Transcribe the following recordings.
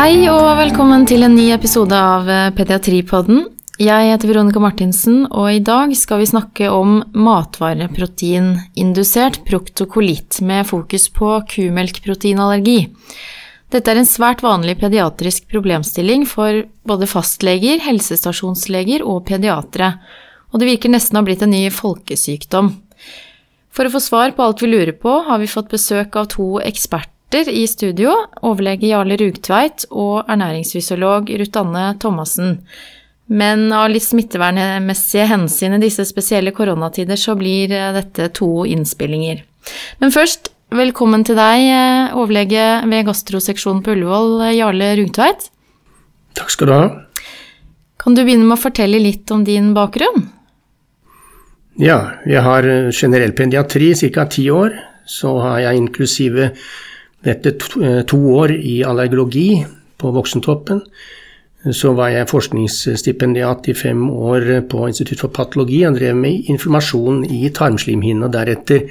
Hei og velkommen til en ny episode av eh, Pediatripodden. Jeg heter Veronica Martinsen, og i dag skal vi snakke om matvareproteinindusert proktokolitt med fokus på kumelkproteinallergi. Dette er en svært vanlig pediatrisk problemstilling for både fastleger, helsestasjonsleger og pediatere, og det virker nesten å ha blitt en ny folkesykdom. For å få svar på alt vi lurer på, har vi fått besøk av to eksperter i studio, overlege Jarle Rugtveit og ernæringsfysiolog Ruth Anne Thomassen. Men av litt smittevernmessige hensyn i disse spesielle koronatider, så blir eh, dette to innspillinger. Men først, velkommen til deg, eh, overlege ved gastroseksjonen på Ullevål, Jarle Rugtveit. Takk skal du ha. Kan du begynne med å fortelle litt om din bakgrunn? Ja, jeg har eh, generell pediatri ca. ti år. Så har jeg inklusive dette eh, to år i allergologi på Voksentoppen. Så var jeg forskningsstipendiat i fem år på Institutt for patologi og drev med informasjon i tarmslimhinne, og deretter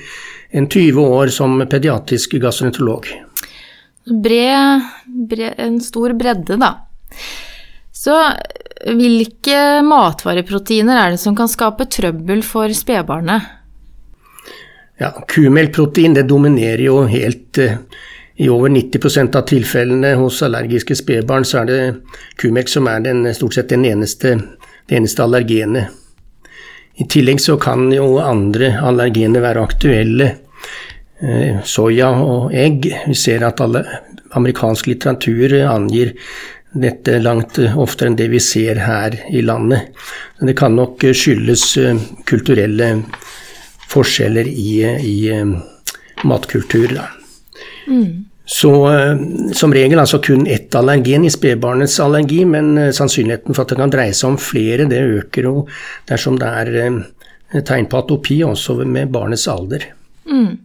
en 20 år som pediatrisk gastroenterolog. Bred, bred, en stor bredde, da. Så hvilke matvareproteiner er det som kan skape trøbbel for spedbarnet? Ja, Kumelkprotein det dominerer jo helt uh, i over 90% av tilfellene hos allergiske spedbarn så er det kumelk som er den, stort sett den eneste, det eneste allergenet. I tillegg så kan jo andre allergener være aktuelle. Eh, soya og egg. Vi ser at alle, amerikansk litteratur angir dette langt oftere enn det vi ser her i landet. Det kan nok skyldes eh, kulturelle forskjeller i, i eh, matkultur. Da. Mm. Så eh, som regel altså kun ett allergen i spedbarnets allergi, men eh, sannsynligheten for at det kan dreie seg om flere, det øker jo dersom det er eh, tegn på atopi også med barnets alder. Mm.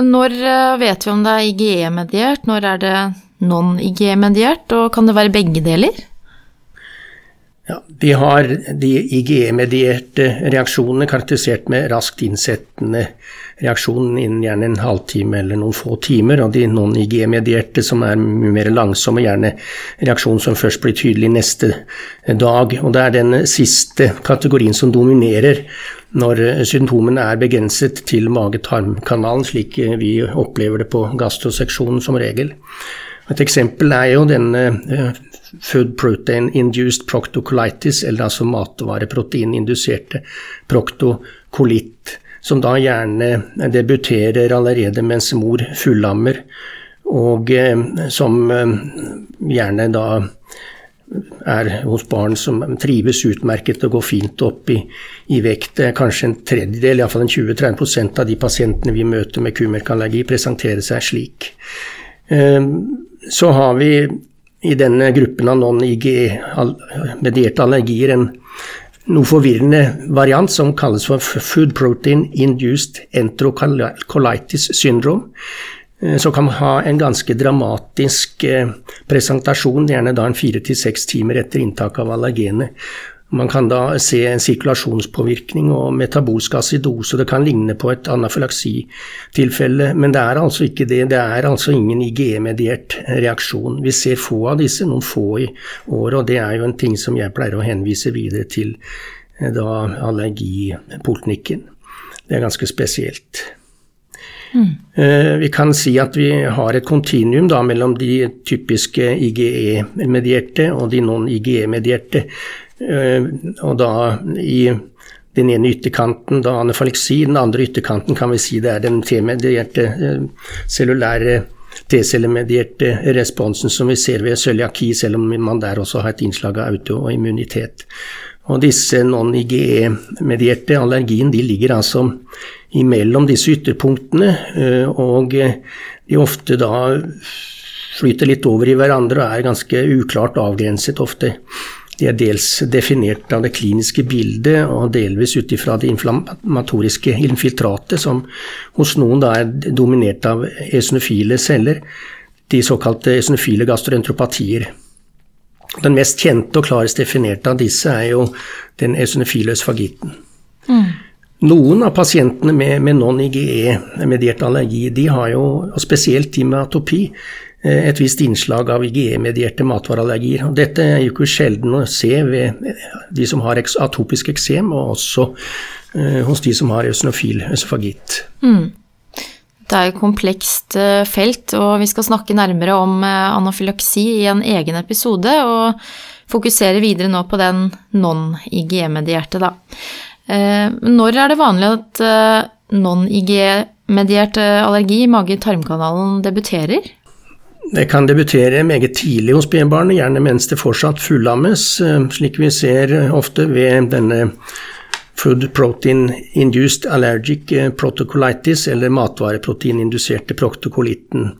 Når vet vi om det er IGE-mediert, når er det non-IGE-mediert, og kan det være begge deler? Ja, vi har de IGE-medierte reaksjonene karakterisert med raskt innsettende reaksjon innen gjerne en halvtime eller noen få timer, og de non-IGE-medierte som er mye mer langsomme, gjerne reaksjon som først blir tydelig neste dag. Og det er den siste kategorien som dominerer når symptomene er begrenset til mage-tarm-kanalen, slik vi opplever det på gastroseksjonen som regel. Et eksempel er jo denne eh, food protein induced proctocolitis, eller altså matvareproteininduserte proktokolitt, som da gjerne debuterer allerede mens mor fullammer, og eh, som eh, gjerne da er hos barn som trives utmerket og går fint opp i, i vekt. Kanskje en tredjedel, iallfall 20-30% av de pasientene vi møter med kumelkallergi, presenterer seg slik. Eh, så har vi i denne gruppen av non-IG-medierte allergier en noe forvirrende variant som kalles for food protein induced enterocolitis syndrome. Eh, som kan ha en ganske dramatisk eh, presentasjon, gjerne da en fire til seks timer etter inntak av allergenet. Man kan da se en sirkulasjonspåvirkning og metabolsk acidose. Det kan ligne på et anafylaksitilfelle, men det er altså ikke det. Det er altså ingen IGE-mediert reaksjon. Vi ser få av disse, noen få i året, og det er jo en ting som jeg pleier å henvise videre til eh, da allergipoliklinikken. Det er ganske spesielt. Mm. Vi kan si at vi har et kontinuum mellom de typiske IGE-medierte og de non-IGE-medierte. Eh, og da i den ene ytterkanten da anefaleksi, den andre ytterkanten kan vi si det er den T-medierte eh, cellulære T-cellemedierte responsen som vi ser ved cøliaki, selv om man der også har et innslag av autoimmunitet. Og disse non-IGE-medierte allergien de ligger altså imellom disse ytterpunktene, eh, og de ofte da flyter litt over i hverandre og er ganske uklart avgrenset ofte. De er dels definert av det kliniske bildet, og delvis ut ifra det inflammatoriske infiltratet, som hos noen er dominert av eosinofile celler, de såkalte eosinofile gastroentropatier. Den mest kjente og klarest definerte av disse er jo den eosinofile øsfagitten. Mm. Noen av pasientene med, med non-IGE-mediert allergi, de har jo, og spesielt de med atopi, et visst innslag av IGE-medierte matvareallergier. Dette er jo ikke sjelden å se ved de som har atopisk eksem, og også hos de som har eosinofil øsofagitt. Mm. Det er et komplekst felt, og vi skal snakke nærmere om anafylaksi i en egen episode, og fokusere videre nå på den non-IGE-medierte, da. Når er det vanlig at non-IGE-mediert allergi i mage-tarmkanalen debuterer? Det kan debutere meget tidlig hos spedbarnet, gjerne mens det fortsatt fullammes, eh, slik vi ser ofte ved denne food protein induced allergic eh, protocolitis, eller matvareproteininduserte protokolitten.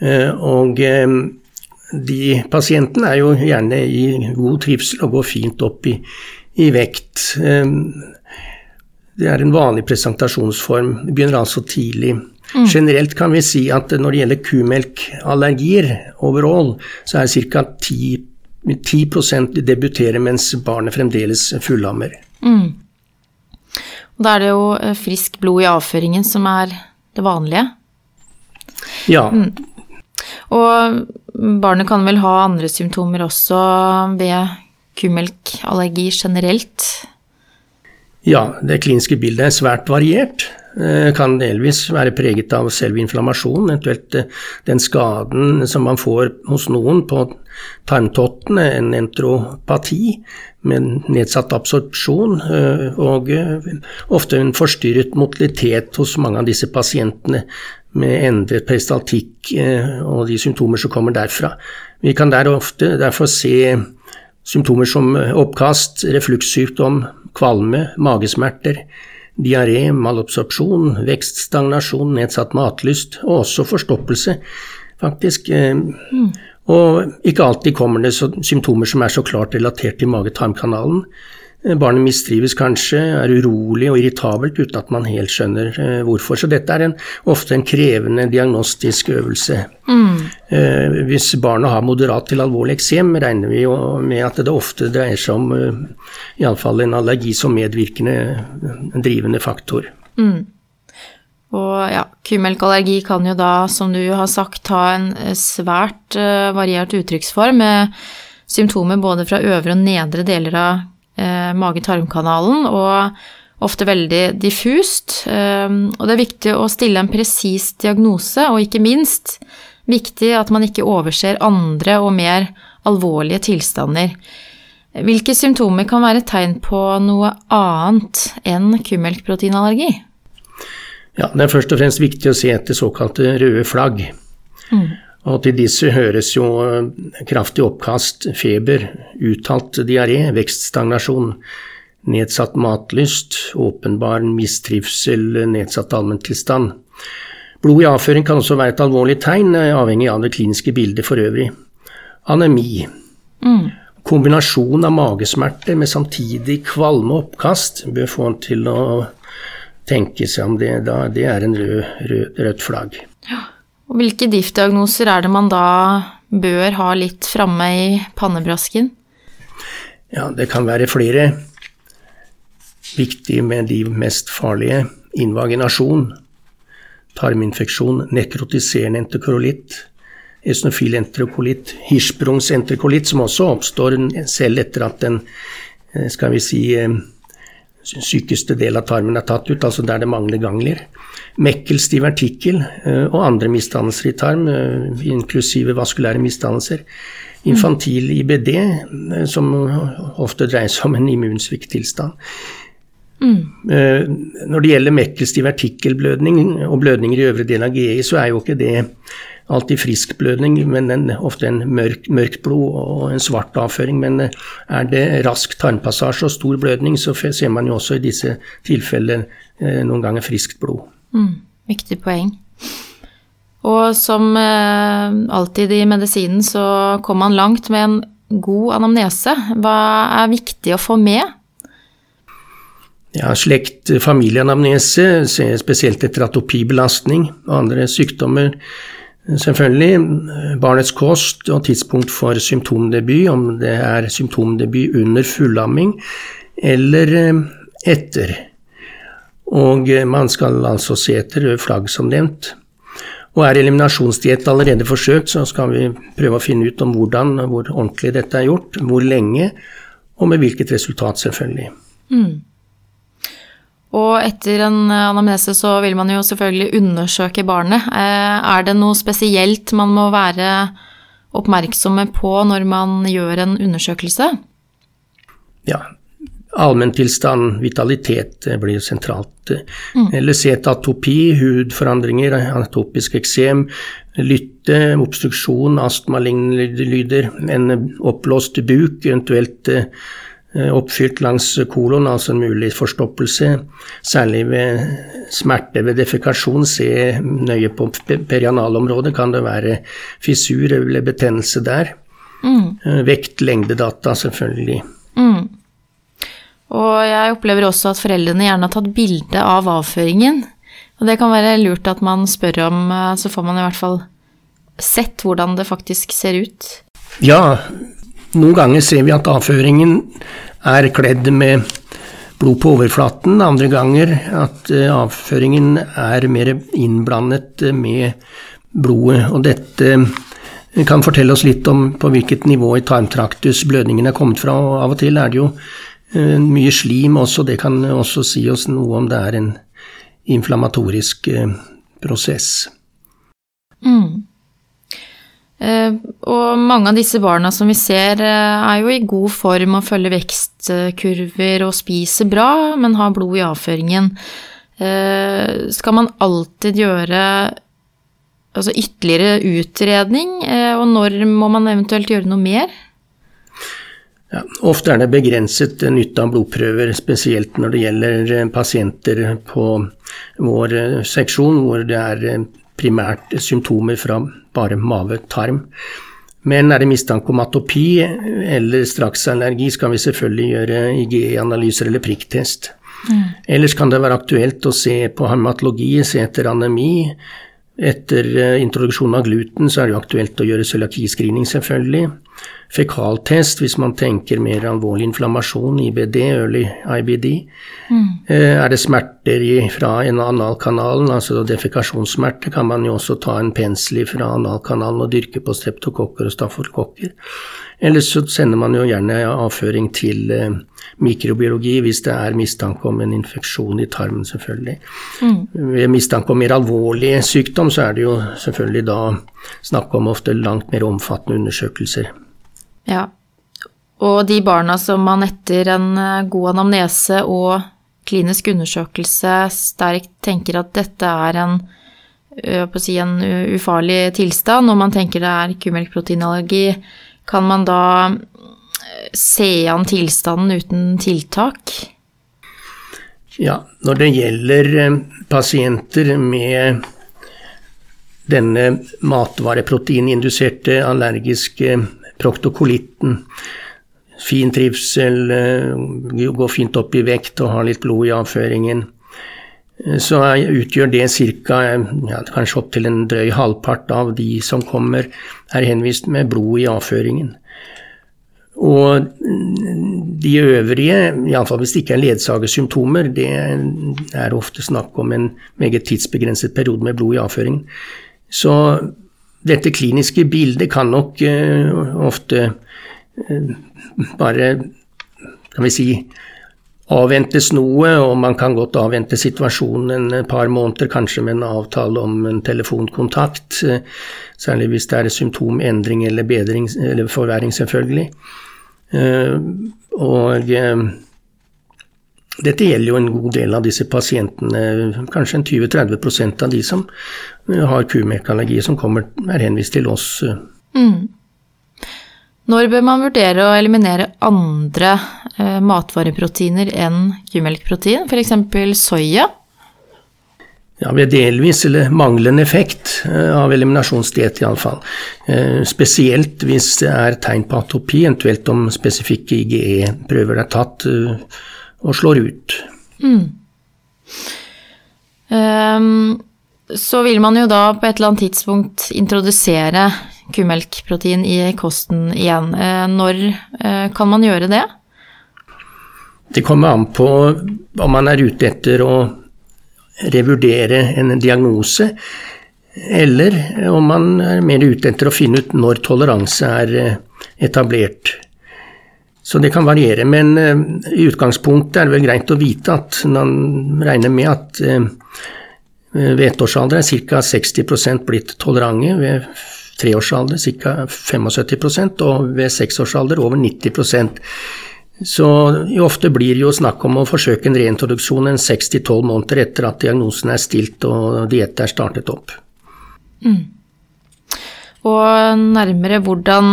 Eh, og de pasientene er jo gjerne i god trivsel og går fint opp i, i vekt. Det er en vanlig presentasjonsform. Det begynner altså tidlig. Mm. Generelt kan vi si at når det gjelder kumelkallergier overall, så er ca. 10, 10 debuterer mens barnet fremdeles fullammer. Mm. Da er det jo eh, frisk blod i avføringen som er det vanlige. Ja. Mm. Og barnet kan vel ha andre symptomer også ved kumelkallergi generelt? Ja, det kliniske bildet er svært variert. Eh, kan delvis være preget av selve inflammasjonen, eventuelt eh, den skaden som man får hos noen på tarmtottene, en entropati med nedsatt absorpsjon, eh, og ofte en forstyrret motilitet hos mange av disse pasientene med endret peristaltikk og de symptomer som kommer derfra. Vi kan der ofte derfor se symptomer som oppkast, reflukssykdom, kvalme, magesmerter, diaré, malabsorpsjon, vekststagnasjon, nedsatt matlyst og også forstoppelse, faktisk. Mm. Og ikke alltid kommer det symptomer som er så klart relatert til mage-tarmkanalen. Eh, barnet mistrives kanskje, er urolig og irritabelt uten at man helt skjønner eh, hvorfor. Så dette er en, ofte en krevende diagnostisk øvelse. Mm. Eh, hvis barnet har moderat til alvorlig eksem, regner vi jo med at det ofte dreier seg om iallfall en allergi som medvirkende en drivende faktor. Mm. Og ja, kumelkallergi kan jo da, som du har sagt, ha en svært variert uttrykksform med symptomer både fra øvre og nedre deler av mage-tarmkanalen, og ofte veldig diffust. Eh, og det er viktig å stille en presis diagnose, og ikke minst viktig at man ikke overser andre og mer alvorlige tilstander. Hvilke symptomer kan være tegn på noe annet enn kumelkproteinallergi? Ja, Det er først og fremst viktig å se etter såkalte røde flagg. Mm. Og til disse høres jo eh, kraftig oppkast, feber, uttalt diaré, vekststagnasjon, nedsatt matlyst, åpenbar mistrivsel, nedsatt allmenntilstand. Blod i avføring kan også være et alvorlig tegn, eh, avhengig av det kliniske bildet for øvrig. Anemi. Mm. Kombinasjon av magesmerter med samtidig kvalme og oppkast bør få en til å tenke seg om det. Da, det er en rød, rød, rødt flagg. Ja. Og hvilke diff-diagnoser er det man da bør ha litt framme i pannebrasken? Ja, det kan være flere. Viktig med de mest farlige invaginasjon, tarminfeksjon, nekrotiserende enterokolitt, esnofil enterokolitt, hirschsprungsenterokolitt, som også oppstår selv etter at den, eh, skal vi si, eh, sykeste del av tarmen er tatt ut, altså der det mangler gangler. Mekkels divertikkel eh, og andre misdannelser i tarm, eh, inklusive vaskulære misdannelser. Infantil IBD, eh, som ofte dreier seg om en immunsvikttilstand. Mm. Når det gjelder Mekkels divertikkelblødning og blødninger i øvre del av GI, så er jo ikke det alltid frisk blødning, men en, ofte en mørk, mørkt blod og en svart avføring. Men er det rask tarmpassasje og stor blødning, så ser man jo også i disse tilfellene noen ganger friskt blod. Mm, viktig poeng. Og som eh, alltid i medisinen så kommer man langt med en god anamnese. Hva er viktig å få med? Ja, slekt, familieanamnese, spesielt etter atopibelastning og andre sykdommer. Selvfølgelig barnets kost og tidspunkt for symptomdebut, om det er symptomdebut under fullamming eller eh, etter. Og eh, man skal altså se etter flagg, som nevnt. Og er eliminasjonsdiett allerede forsøkt, så skal vi prøve å finne ut om hvordan, hvor ordentlig dette er gjort, hvor lenge, og med hvilket resultat, selvfølgelig. Mm. Og etter en anamnese så vil man jo selvfølgelig undersøke barnet. Eh, er det noe spesielt man må være oppmerksomme på når man gjør en undersøkelse? Ja, allmenntilstand, vitalitet blir jo sentralt. Mm. Eller atopi, hudforandringer, atopisk eksem, lytte, obstruksjon, astmalignende lyder, en oppblåst buk, eventuelt Eh, oppfylt langs kolon, altså en mulig forstoppelse. Særlig ved smerte ved defekasjon, se nøye på perianalområdet, kan det være fissur eller betennelse der. Mm. Eh, vekt, lengdedata, selvfølgelig. Mm. Og jeg opplever også at foreldrene gjerne har tatt bilde av avføringen. Og det kan være lurt at man spør om, eh, så får man i hvert fall sett hvordan det faktisk ser ut. Ja, noen ganger ser vi at avføringen er kledd med blod på overflaten, andre ganger at eh, avføringen er mer innblandet med blodet. Og dette eh, kan fortelle oss litt om på hvilket nivå i tarmtraktus blødningen er kommet fra. og Av og til er det jo eh, mye slim også, det kan også si oss noe om det er en inflammatorisk prosess. Mm. Eh, og mange av disse barna som vi ser, eh, er jo i god form og følger vekstkurver og spiser bra, men har blod i avføringen. Eh, skal man alltid gjøre altså ytterligere utredning, og når må man eventuelt gjøre noe mer? Ja, ofte er det begrenset nytte av blodprøver, spesielt når det gjelder pasienter på vår seksjon hvor det er primært symptomer fra bare mave-tarm. Men er det mistanke om atopi eller straksallergi, skal vi selvfølgelig gjøre IGE-analyser eller prikktest. Mm. Ellers kan det være aktuelt å se på hematologi, se etter anemi. Etter introduksjonen av gluten så er det jo aktuelt å gjøre cøliakiscreening, selvfølgelig fekaltest hvis man tenker mer alvorlig inflammasjon, IBD, early IBD. Mm. Eh, er det smerter fra en analkanalen, altså defekasjonssmerter, kan man jo også ta en pensel fra analkanalen og dyrke på streptokokker og staffelkokker. Eller så sender man jo gjerne avføring til eh, mikrobiologi hvis det er mistanke om en infeksjon i tarmen, selvfølgelig. Mm. Ved mistanke om mer alvorlig sykdom, så er det jo selvfølgelig da snakk om ofte langt mer omfattende undersøkelser. Ja. Og de barna som man etter en eh, god anamnese og klinisk undersøkelse sterkt tenker at dette er en, si, en ufarlig tilstand, og man tenker det er kumelkproteinallergi, kan man da eh, se an tilstanden uten tiltak? Ja, når det gjelder eh, pasienter med denne matvareproteininduserte allergiske proktokolitten. Fin trivsel, eh, går fint opp i vekt og har litt blod i avføringen. Eh, så utgjør det ca. Ja, kanskje opptil en drøy halvpart av de som kommer, er henvist med blod i avføringen. Og de øvrige, iallfall hvis det ikke er ledsagersymptomer, det er ofte snakk om en meget tidsbegrenset periode med blod i avføringen. Så dette kliniske bildet kan nok uh, ofte uh, bare, kan vi si, avventes noe, og man kan godt avvente situasjonen et par måneder, kanskje med en avtale om en telefonkontakt. Særlig hvis det er symptomendring eller bedring, eller forverring, selvfølgelig. Og dette gjelder jo en god del av disse pasientene, kanskje en 20-30% av de som eh, har kumelkallergi, som kommer, er henvist til oss. Mm. Når bør man vurdere å eliminere andre eh, matvareproteiner enn kumelkprotein, f.eks. soya? Ja, ved delvis eller manglende effekt eh, av eliminasjonsdiett, iallfall. Eh, spesielt hvis det er tegn på atopi, eventuelt om spesifikke IGE-prøver er tatt. Og slår ut. Mm. Um, så vil man jo da på et eller annet tidspunkt introdusere kumelkprotein i kosten igjen. Uh, når uh, kan man gjøre det? Det kommer an på om man er ute etter å revurdere en diagnose, eller om man er mer ute etter å finne ut når toleranse er eh, etablert. Så det kan variere, men eh, i utgangspunktet er det vel greit å vite at man regner med at ved ettårsalder er ca. 60% blitt tolerante, ved treårsalder ca. 75% og ved seksårsalder over 90% så ofte blir det jo snakk om å forsøke en reintroduksjon en seks til tolv måneder etter at diagnosen er stilt og diett er startet opp. Mm. Og nærmere hvordan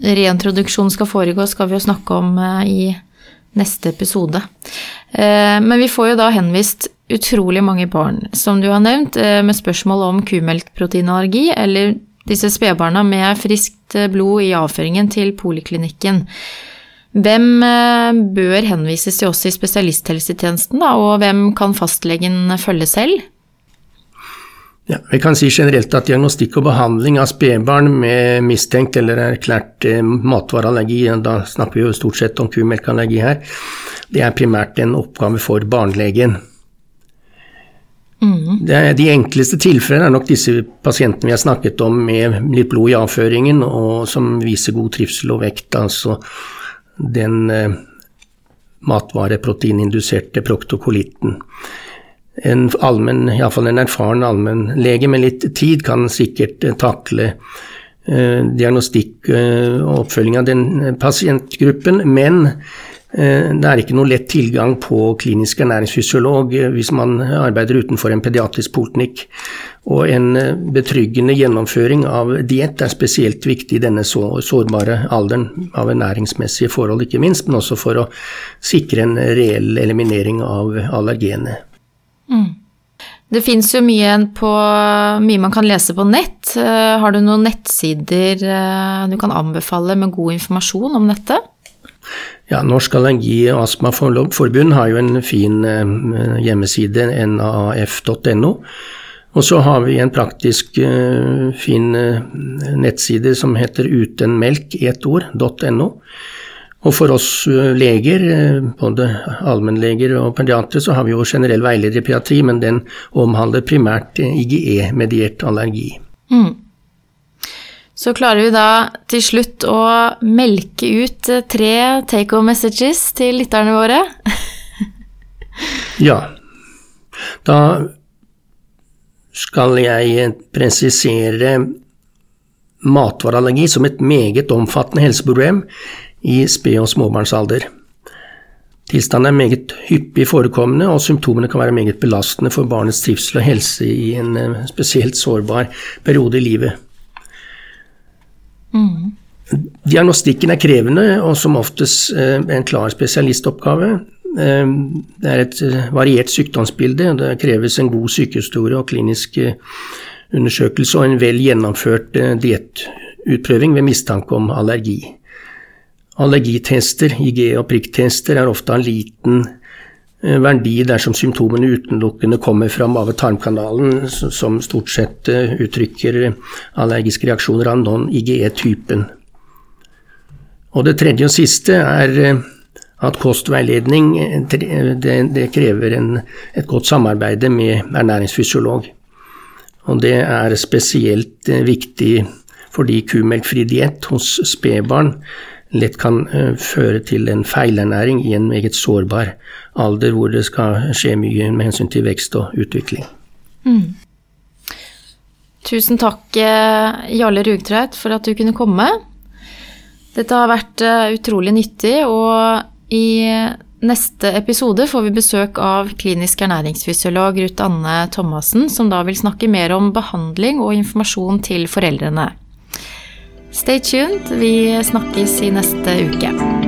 reintroduksjon skal foregå, skal vi jo snakke om eh, i neste episode. Eh, men vi får jo da henvist utrolig mange barn, som du har nevnt, eh, med spørsmål om kumelkproteinallergi eller disse spedbarna med friskt blod i avføringen til poliklinikken. Hvem eh, bør henvises til oss i spesialisthelsetjenesten, da, og hvem kan fastlegen følge selv? Ja, vi kan si generelt at diagnostikk og behandling av spedbarn med mistenkt eller erklært eh, matvareallergi, da snakker vi jo stort sett om kumelkallergi her, det er primært en oppgave for barnelegen. Mm. de enkleste tilfellene er nok disse pasientene vi har snakket om med litt blod i avføringen, og som viser god trivsel og vekt. altså den eh, matvareproteininduserte proktokolitten. En allmenn, iallfall en erfaren allmennlege med litt tid kan sikkert eh, takle eh, diagnostikk eh, og oppfølging av den eh, pasientgruppen, men det er ikke noe lett tilgang på klinisk ernæringsfysiolog eh, hvis man arbeider utenfor en pediatrisk poliklinikk. Og en eh, betryggende gjennomføring av diett er spesielt viktig i denne sårbare alderen, av ernæringsmessige forhold ikke minst, men også for å sikre en reell eliminering av allergenet. Mm. Det fins jo mye, på, mye, man kan lese på nett. Har du noen nettsider du kan anbefale med god informasjon om dette? Ja, Norsk allergi- og astmaforbund har jo en fin eh, hjemmeside, naaf.no. Og så har vi en praktisk uh, fin uh, nettside som heter utenmelk i ett ord.no. Og for oss leger, både allmennleger og pediatere, så har vi jo generell veileder i pediatri, men den omhandler primært IGE-mediert allergi. Mm så klarer vi da til slutt å melke ut eh, tre take home messages til lytterne våre. ja. Da skal jeg presisere matvareallergi som et meget omfattende helseproblem i sped- og småbarnsalder. Tilstanden er meget hyppig forekommende, og symptomene kan være meget belastende for barnets trivsel og helse i en eh, spesielt sårbar periode i livet. Mm. Diagnostikken er krevende og som oftest eh, en klar spesialistoppgave. Eh, det er et eh, variert sykdomsbilde, og det kreves en god sykehistorie og klinisk undersøkelse og en vel gjennomført diettutprøving ved mistanke om allergi. Allergitester, IG- og prikktester, er ofte av liten verdi dersom symptomene utelukkende kommer fra mage-tarmkanalen, som stort sett eh, uttrykker allergiske reaksjoner av non-IGE-typen. Og det tredje og siste er eh, at kostveiledning eh, det, det krever en, et godt samarbeid med ernæringsfysiolog. Og det er spesielt viktig fordi kumelkfri diett hos spedbarn lett kan uh, føre til en feilernæring i en meget sårbar alder, hvor det skal skje mye med hensyn til vekst og utvikling. Mm. Tusen takk, eh, Jarle Rugtveit, for at du kunne komme. Dette har vært uh, utrolig nyttig, og i neste episode får vi besøk av klinisk ernæringsfysiolog Ruth Anne Thomassen, som da vil snakke mer om behandling og informasjon til foreldrene. Stay tuned. Vi snakkes i neste uke.